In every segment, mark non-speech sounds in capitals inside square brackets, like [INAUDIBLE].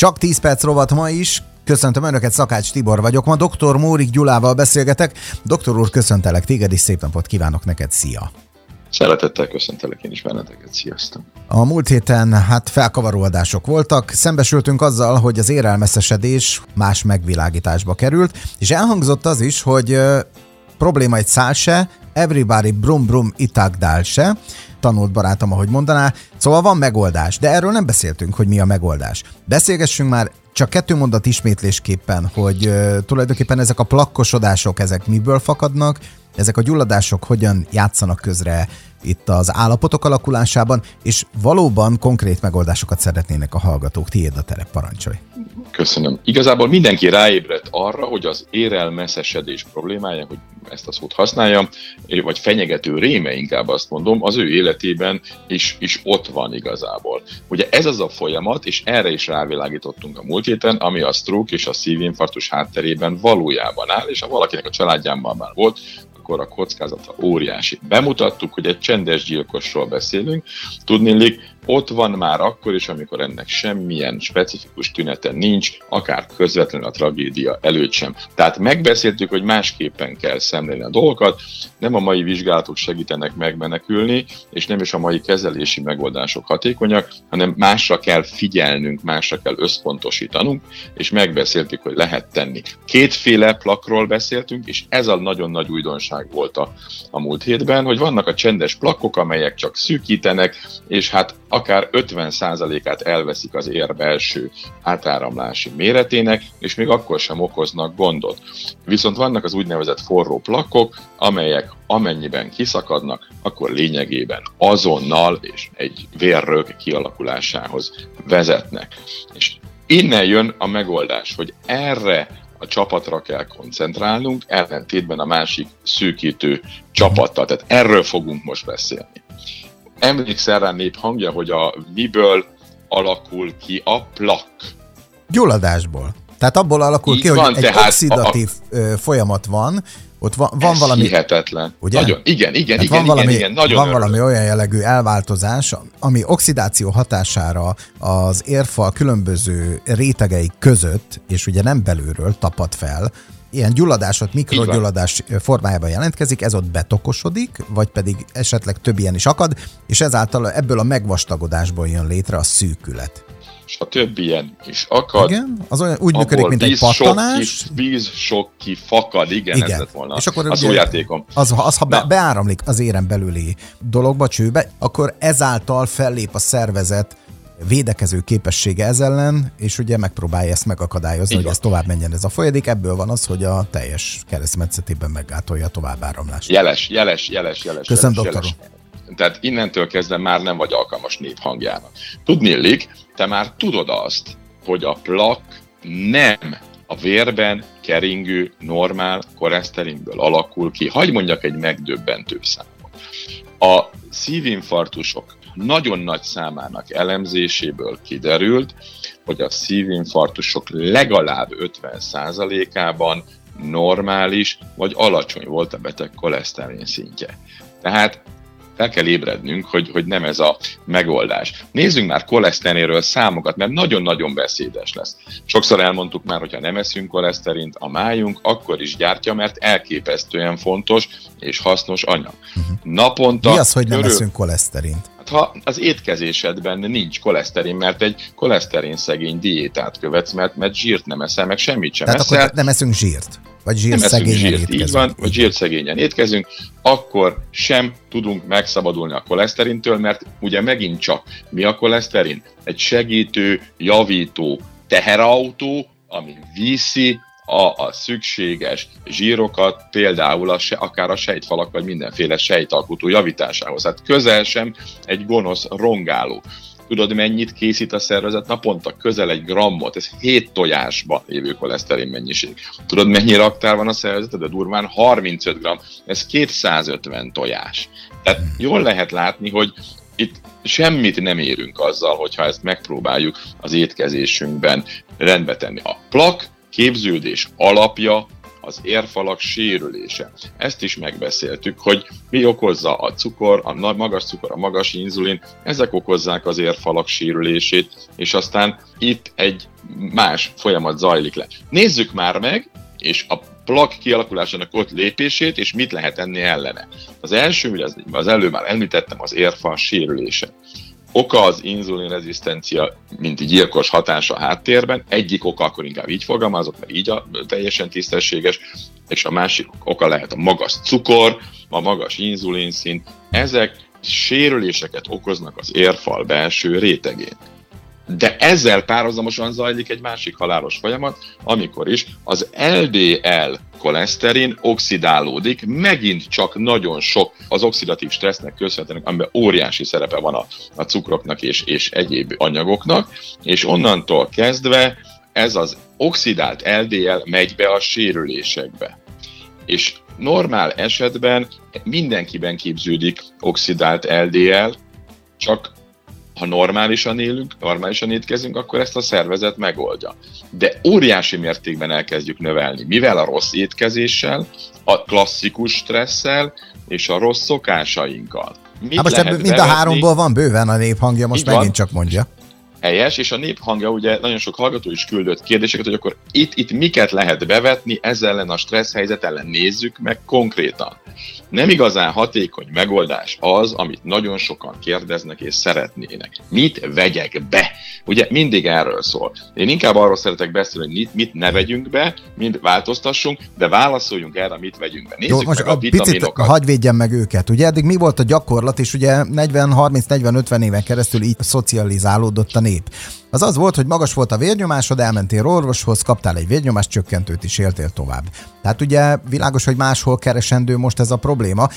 Csak 10 perc rovat ma is. Köszöntöm Önöket, Szakács Tibor vagyok. Ma dr. Mórik Gyulával beszélgetek. Doktor úr, köszöntelek téged, és szép napot kívánok neked. Szia! Szeretettel köszöntelek én is benneteket, sziasztok! A múlt héten hát felkavaró adások voltak, szembesültünk azzal, hogy az érelmeszesedés más megvilágításba került, és elhangzott az is, hogy probléma egy szál se, everybody brum brum itagdál se, tanult barátom, ahogy mondaná. Szóval van megoldás, de erről nem beszéltünk, hogy mi a megoldás. Beszélgessünk már csak kettő mondat ismétlésképpen, hogy uh, tulajdonképpen ezek a plakkosodások, ezek miből fakadnak, ezek a gyulladások hogyan játszanak közre itt az állapotok alakulásában, és valóban konkrét megoldásokat szeretnének a hallgatók. Tiéd a terep, parancsolj! Köszönöm. Igazából mindenki ráébredt arra, hogy az érelmeszesedés problémája, hogy ezt a szót használjam, vagy fenyegető réme inkább azt mondom, az ő életében is, is ott van igazából. Ugye ez az a folyamat, és erre is rávilágítottunk a múlt héten, ami a stroke és a szívinfarktus hátterében valójában áll, és ha valakinek a családjában már volt, akkor a kockázata óriási. Bemutattuk, hogy egy csendes gyilkosról beszélünk. Tudnélik, ott van már akkor is, amikor ennek semmilyen specifikus tünete nincs, akár közvetlenül a tragédia előtt sem. Tehát megbeszéltük, hogy másképpen kell szemlélni a dolgokat, nem a mai vizsgálatok segítenek megmenekülni, és nem is a mai kezelési megoldások hatékonyak, hanem másra kell figyelnünk, másra kell összpontosítanunk, és megbeszéltük, hogy lehet tenni. Kétféle plakról beszéltünk, és ez a nagyon nagy újdonság volt a, a múlt hétben, hogy vannak a csendes plakok, amelyek csak szűkítenek, és hát akár 50%-át elveszik az ér belső átáramlási méretének, és még akkor sem okoznak gondot. Viszont vannak az úgynevezett forró plakok, amelyek amennyiben kiszakadnak, akkor lényegében azonnal és egy vérrög kialakulásához vezetnek. És innen jön a megoldás, hogy erre a csapatra kell koncentrálnunk, ellentétben a másik szűkítő csapattal. Tehát erről fogunk most beszélni emlékszel rá nép hangja, hogy a miből alakul ki a plak? Gyulladásból. Tehát abból alakul Így ki, van, hogy egy oxidatív a, folyamat van, ott van, van Ez valami... hihetetlen. Ugye? Nagyon, igen, igen, igen, van igen, valami, igen, nagyon Van örülök. valami olyan jellegű elváltozás, ami oxidáció hatására az érfal különböző rétegei között, és ugye nem belülről tapad fel, ilyen gyulladásot, mikrogyulladás formájában jelentkezik, ez ott betokosodik, vagy pedig esetleg több ilyen is akad, és ezáltal ebből a megvastagodásból jön létre a szűkület. És a több ilyen is akad. Igen, az olyan úgy működik, mint egy pattanás. Sok ki, víz sok ki fakad, igen, igen. ez lett volna és akkor az új játékom. Az, az, ha be, beáramlik az éren belüli dologba, csőbe, akkor ezáltal fellép a szervezet védekező képessége ez ellen, és ugye megpróbálja ezt megakadályozni, hogy ez tovább menjen ez a folyadék. Ebből van az, hogy a teljes keresztmetszetében meggátolja a tovább áramlást. Jeles, jeles, jeles, jeles. Köszönöm, jeles, doktor jeles. Tehát innentől kezdve már nem vagy alkalmas néphangjának. Tudnélik, te már tudod azt, hogy a plak nem a vérben keringő normál koleszterinből alakul ki. Hagy mondjak egy megdöbbentő számot. A szívinfarktusok nagyon nagy számának elemzéséből kiderült, hogy a szívinfarktusok legalább 50%-ában normális vagy alacsony volt a beteg koleszterin szintje. Tehát fel kell ébrednünk, hogy, hogy nem ez a megoldás. Nézzünk már koleszterinről számokat, mert nagyon-nagyon beszédes lesz. Sokszor elmondtuk már, hogyha nem eszünk koleszterint, a májunk akkor is gyártja, mert elképesztően fontos és hasznos anyag. Uh-huh. Naponta... Mi az, hogy nem körül... eszünk koleszterint? Hát, ha az étkezésedben nincs koleszterin, mert egy koleszterin szegény diétát követsz, mert, mert zsírt nem eszel, meg semmit sem Tehát eszel. akkor nem eszünk zsírt? Vagy zsírszegényen zsírt, étkezünk. Így van, vagy zsírszegényen étkezünk, akkor sem tudunk megszabadulni a koleszterintől, mert ugye megint csak mi a koleszterin? Egy segítő, javító teherautó, ami viszi a, a szükséges zsírokat, például a, akár a sejtfalak, vagy mindenféle sejtalkotó javításához. Hát közel sem egy gonosz rongáló. Tudod, mennyit készít a szervezet naponta? Közel egy grammot. Ez 7 tojásba lévő koleszterin mennyiség. Tudod, mennyi raktár van a szervezeted? De durván 35 gram. Ez 250 tojás. Tehát jól lehet látni, hogy itt semmit nem érünk azzal, hogyha ezt megpróbáljuk az étkezésünkben rendbe tenni. A plak képződés alapja az érfalak sérülése. Ezt is megbeszéltük, hogy mi okozza a cukor, a magas cukor, a magas inzulin, ezek okozzák az érfalak sérülését, és aztán itt egy más folyamat zajlik le. Nézzük már meg, és a plak kialakulásának ott lépését, és mit lehet enni ellene. Az első, ugye az, az előbb már említettem, az érfal sérülése. Oka az inzulinrezisztencia, mint gyilkos hatása háttérben. Egyik oka, akkor inkább így fogalmazok, mert így a teljesen tisztességes, és a másik oka lehet a magas cukor, a magas inzulinszint. Ezek sérüléseket okoznak az érfal belső rétegén. De ezzel párhuzamosan zajlik egy másik halálos folyamat, amikor is az LDL koleszterin oxidálódik, megint csak nagyon sok az oxidatív stressznek köszönhetően, amiben óriási szerepe van a, a cukroknak és, és egyéb anyagoknak, és onnantól kezdve ez az oxidált LDL megy be a sérülésekbe. És normál esetben mindenkiben képződik oxidált LDL, csak ha normálisan élünk, normálisan étkezünk, akkor ezt a szervezet megoldja. De óriási mértékben elkezdjük növelni, mivel a rossz étkezéssel, a klasszikus stresszel és a rossz szokásainkkal. Mit hát most ebből mind a háromból van bőven a néphangja, most megint van. csak mondja. Helyes, és a néphangja ugye nagyon sok hallgató is küldött kérdéseket, hogy akkor itt, itt miket lehet bevetni, ezzel ellen a stressz helyzet ellen nézzük meg konkrétan. Nem igazán hatékony megoldás az, amit nagyon sokan kérdeznek és szeretnének. Mit vegyek be? Ugye mindig erről szól. Én inkább arról szeretek beszélni, hogy mit, ne vegyünk be, mit változtassunk, de válaszoljunk erre, mit vegyünk be. Nézzük Jó, most meg a, a. Picit hagyj védjem meg őket. Ugye eddig mi volt a gyakorlat, és ugye 40, 30, 40, 50 éven keresztül így szocializálódott a nép sleep. Az az volt, hogy magas volt a vérnyomásod, elmentél orvoshoz, kaptál egy vérnyomás csökkentőt is éltél tovább. Tehát ugye világos, hogy máshol keresendő most ez a probléma,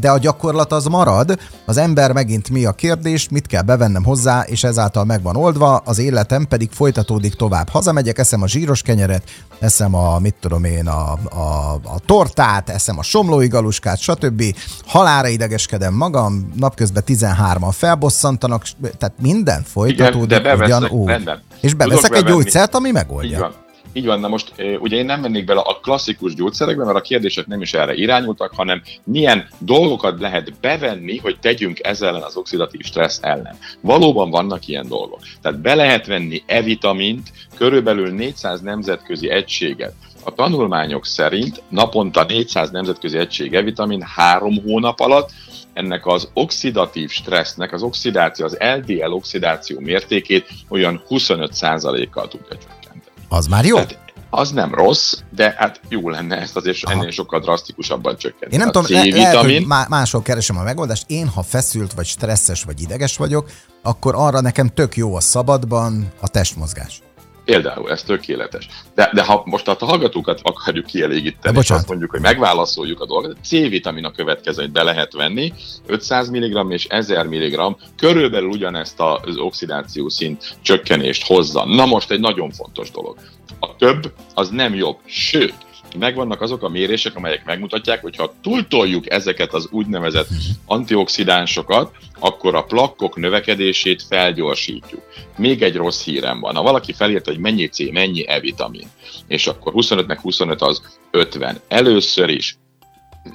de a gyakorlat az marad, az ember megint mi a kérdés, mit kell bevennem hozzá, és ezáltal meg van oldva, az életem pedig folytatódik tovább. Hazamegyek, eszem a zsíros kenyeret, eszem a, mit tudom én, a, a, a tortát, eszem a somlói galuskát, stb. Halára idegeskedem magam, napközben 13-an felbosszantanak, tehát minden folytatódik Igen, de ugyan Rendben. És beveszek egy gyógyszert, ami megoldja. Így van. Így van, na most ugye én nem mennék bele a klasszikus gyógyszerekbe, mert a kérdések nem is erre irányultak, hanem milyen dolgokat lehet bevenni, hogy tegyünk ezzel ellen az oxidatív stressz ellen. Valóban vannak ilyen dolgok. Tehát be lehet venni E-vitamint, körülbelül 400 nemzetközi egységet. A tanulmányok szerint naponta 400 nemzetközi egység E-vitamin három hónap alatt ennek az oxidatív stressznek, az oxidáció, az LDL oxidáció mértékét olyan 25%-kal tudja csökkenteni. Az már jó? Tehát az nem rossz, de hát jó lenne ezt azért Aha. ennél sokkal drasztikusabban csökkenteni. Én nem tudom, le, lehet, hogy máshol keresem a megoldást. Én, ha feszült, vagy stresszes, vagy ideges vagyok, akkor arra nekem tök jó a szabadban a testmozgás. Például, ez tökéletes. De, de ha most a hallgatókat akarjuk kielégíteni, és azt mondjuk, hogy megválaszoljuk a dolgot, C-vitamin a következő, hogy be lehet venni, 500 mg és 1000 mg körülbelül ugyanezt az oxidáció szint csökkenést hozza. Na most egy nagyon fontos dolog. A több az nem jobb, sőt, megvannak azok a mérések, amelyek megmutatják, hogy ha túltoljuk ezeket az úgynevezett antioxidánsokat, akkor a plakkok növekedését felgyorsítjuk. Még egy rossz hírem van. Ha valaki felírta, hogy mennyi C, mennyi E-vitamin, és akkor 25 meg 25 az 50. Először is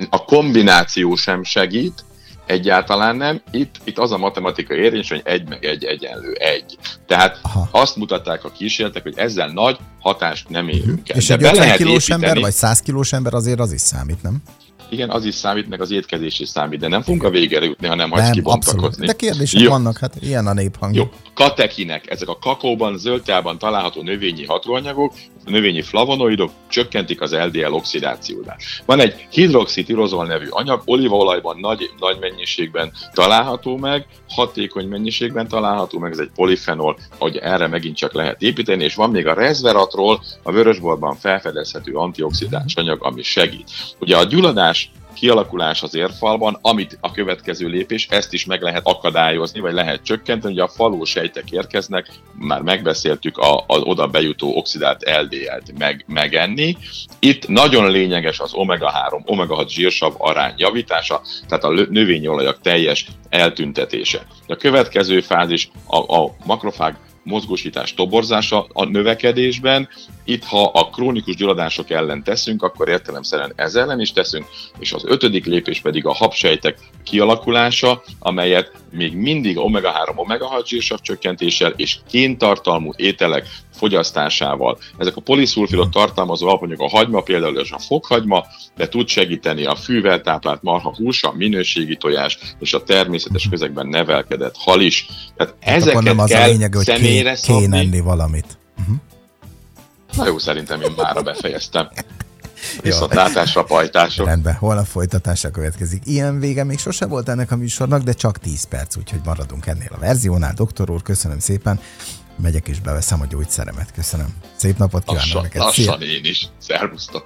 a kombináció sem segít, Egyáltalán nem. Itt, itt az a matematika érvényes, hogy egy meg egy egyenlő egy. Tehát Aha. azt mutatták a kísérletek, hogy ezzel nagy hatást nem érünk el. És egy 50 kilós ember, vagy 100 kilós ember azért az is számít, nem? Igen, az is számít, meg az étkezés is számít, de nem fogunk a végére jutni, hanem hagysz kibontakozni. De kérdések Jó. vannak, hát ilyen a néphang. Jó, katekinek, ezek a kakaóban, zöldtában található növényi hatóanyagok, növényi flavonoidok csökkentik az LDL oxidációdát. Van egy hidroxitirozol nevű anyag, olívaolajban nagy, nagy mennyiségben található meg, hatékony mennyiségben található meg, ez egy polifenol, hogy erre megint csak lehet építeni, és van még a resveratrol, a vörösborban felfedezhető antioxidáns anyag, ami segít. Ugye a gyulladás kialakulás az érfalban, amit a következő lépés, ezt is meg lehet akadályozni, vagy lehet csökkenteni, hogy a faló sejtek érkeznek, már megbeszéltük a, az oda bejutó oxidált LDL-t meg, megenni. Itt nagyon lényeges az omega-3, omega-6 zsírsav arány javítása, tehát a növényi olajak teljes eltüntetése. A következő fázis a, a makrofág mozgósítás toborzása a növekedésben, Itt, ha a krónikus gyulladások ellen teszünk, akkor értelemszerűen ez ellen is teszünk, és az ötödik lépés pedig a habsejtek kialakulása, amelyet még mindig omega-3, omega-6 zsírsav csökkentéssel és kéntartalmú ételek fogyasztásával. Ezek a poliszulfilot tartalmazó alapanyag a hagyma, például a fokhagyma, de tud segíteni a fűvel táplált marha hús, a minőségi tojás és a természetes közegben nevelkedett hal is. Tehát hát ezeket nem az kell a lényeg, hogy személyre kéne enni valamit. Uh-huh. Na jó, szerintem én már befejeztem. [LAUGHS] Viszontlátásra, pajtások. Rendben, holnap folytatása következik. Ilyen vége még sose volt ennek a műsornak, de csak 10 perc, úgyhogy maradunk ennél a verziónál. Doktor úr, köszönöm szépen. Megyek és beveszem a gyógyszeremet. Köszönöm. Szép napot kívánok lassan, neked. Lassan Szia. én is. Szervusztok.